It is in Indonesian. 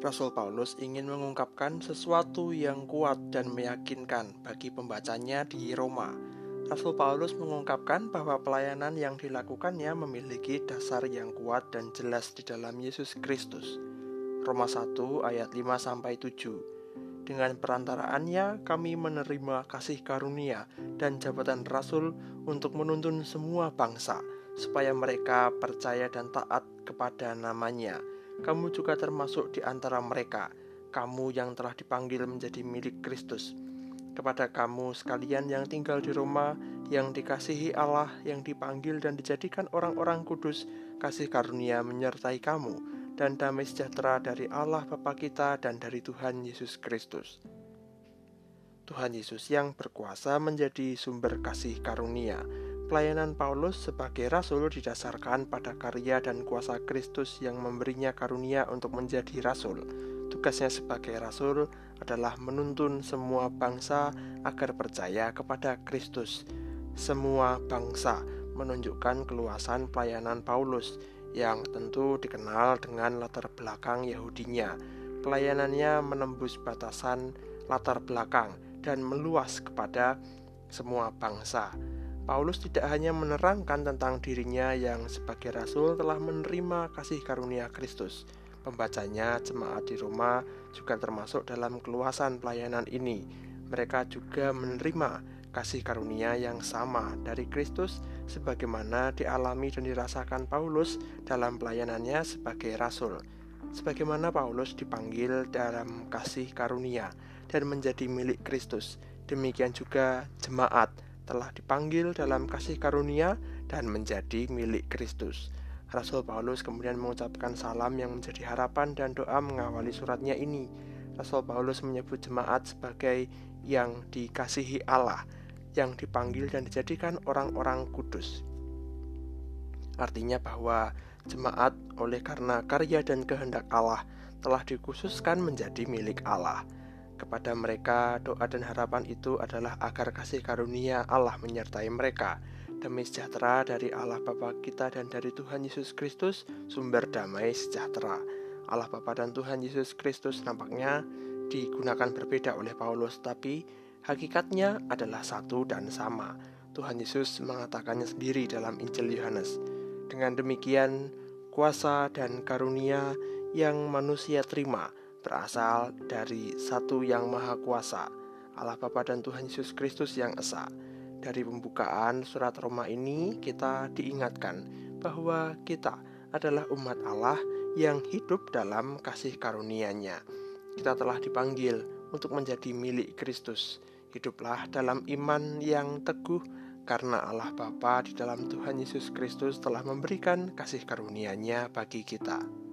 Rasul Paulus ingin mengungkapkan sesuatu yang kuat dan meyakinkan bagi pembacanya di Roma. Rasul Paulus mengungkapkan bahwa pelayanan yang dilakukannya memiliki dasar yang kuat dan jelas di dalam Yesus Kristus. Roma 1 ayat 5 sampai 7. Dengan perantaraannya kami menerima kasih karunia dan jabatan rasul untuk menuntun semua bangsa supaya mereka percaya dan taat kepada namanya. Kamu juga termasuk di antara mereka, kamu yang telah dipanggil menjadi milik Kristus. Kepada kamu sekalian yang tinggal di Roma, yang dikasihi Allah, yang dipanggil dan dijadikan orang-orang kudus, kasih karunia menyertai kamu, dan damai sejahtera dari Allah Bapa kita dan dari Tuhan Yesus Kristus. Tuhan Yesus yang berkuasa menjadi sumber kasih karunia Pelayanan Paulus sebagai rasul didasarkan pada karya dan kuasa Kristus yang memberinya karunia untuk menjadi rasul. Tugasnya sebagai rasul adalah menuntun semua bangsa agar percaya kepada Kristus. Semua bangsa menunjukkan keluasan pelayanan Paulus yang tentu dikenal dengan latar belakang Yahudinya. Pelayanannya menembus batasan latar belakang dan meluas kepada semua bangsa. Paulus tidak hanya menerangkan tentang dirinya yang sebagai rasul telah menerima kasih karunia Kristus. Pembacanya jemaat di Roma juga termasuk dalam keluasan pelayanan ini. Mereka juga menerima kasih karunia yang sama dari Kristus sebagaimana dialami dan dirasakan Paulus dalam pelayanannya sebagai rasul. Sebagaimana Paulus dipanggil dalam kasih karunia dan menjadi milik Kristus, demikian juga jemaat telah dipanggil dalam kasih karunia dan menjadi milik Kristus. Rasul Paulus kemudian mengucapkan salam yang menjadi harapan dan doa mengawali suratnya ini. Rasul Paulus menyebut jemaat sebagai yang dikasihi Allah, yang dipanggil dan dijadikan orang-orang kudus. Artinya bahwa jemaat oleh karena karya dan kehendak Allah telah dikhususkan menjadi milik Allah. Kepada mereka, doa dan harapan itu adalah agar kasih karunia Allah menyertai mereka. Demi sejahtera dari Allah Bapa kita dan dari Tuhan Yesus Kristus, sumber damai sejahtera. Allah Bapa dan Tuhan Yesus Kristus nampaknya digunakan berbeda oleh Paulus, tapi hakikatnya adalah satu dan sama. Tuhan Yesus mengatakannya sendiri dalam Injil Yohanes. Dengan demikian, kuasa dan karunia yang manusia terima berasal dari satu yang maha kuasa, Allah Bapa dan Tuhan Yesus Kristus yang esa. Dari pembukaan surat Roma ini kita diingatkan bahwa kita adalah umat Allah yang hidup dalam kasih karunia-Nya. Kita telah dipanggil untuk menjadi milik Kristus. Hiduplah dalam iman yang teguh karena Allah Bapa di dalam Tuhan Yesus Kristus telah memberikan kasih karunia-Nya bagi kita.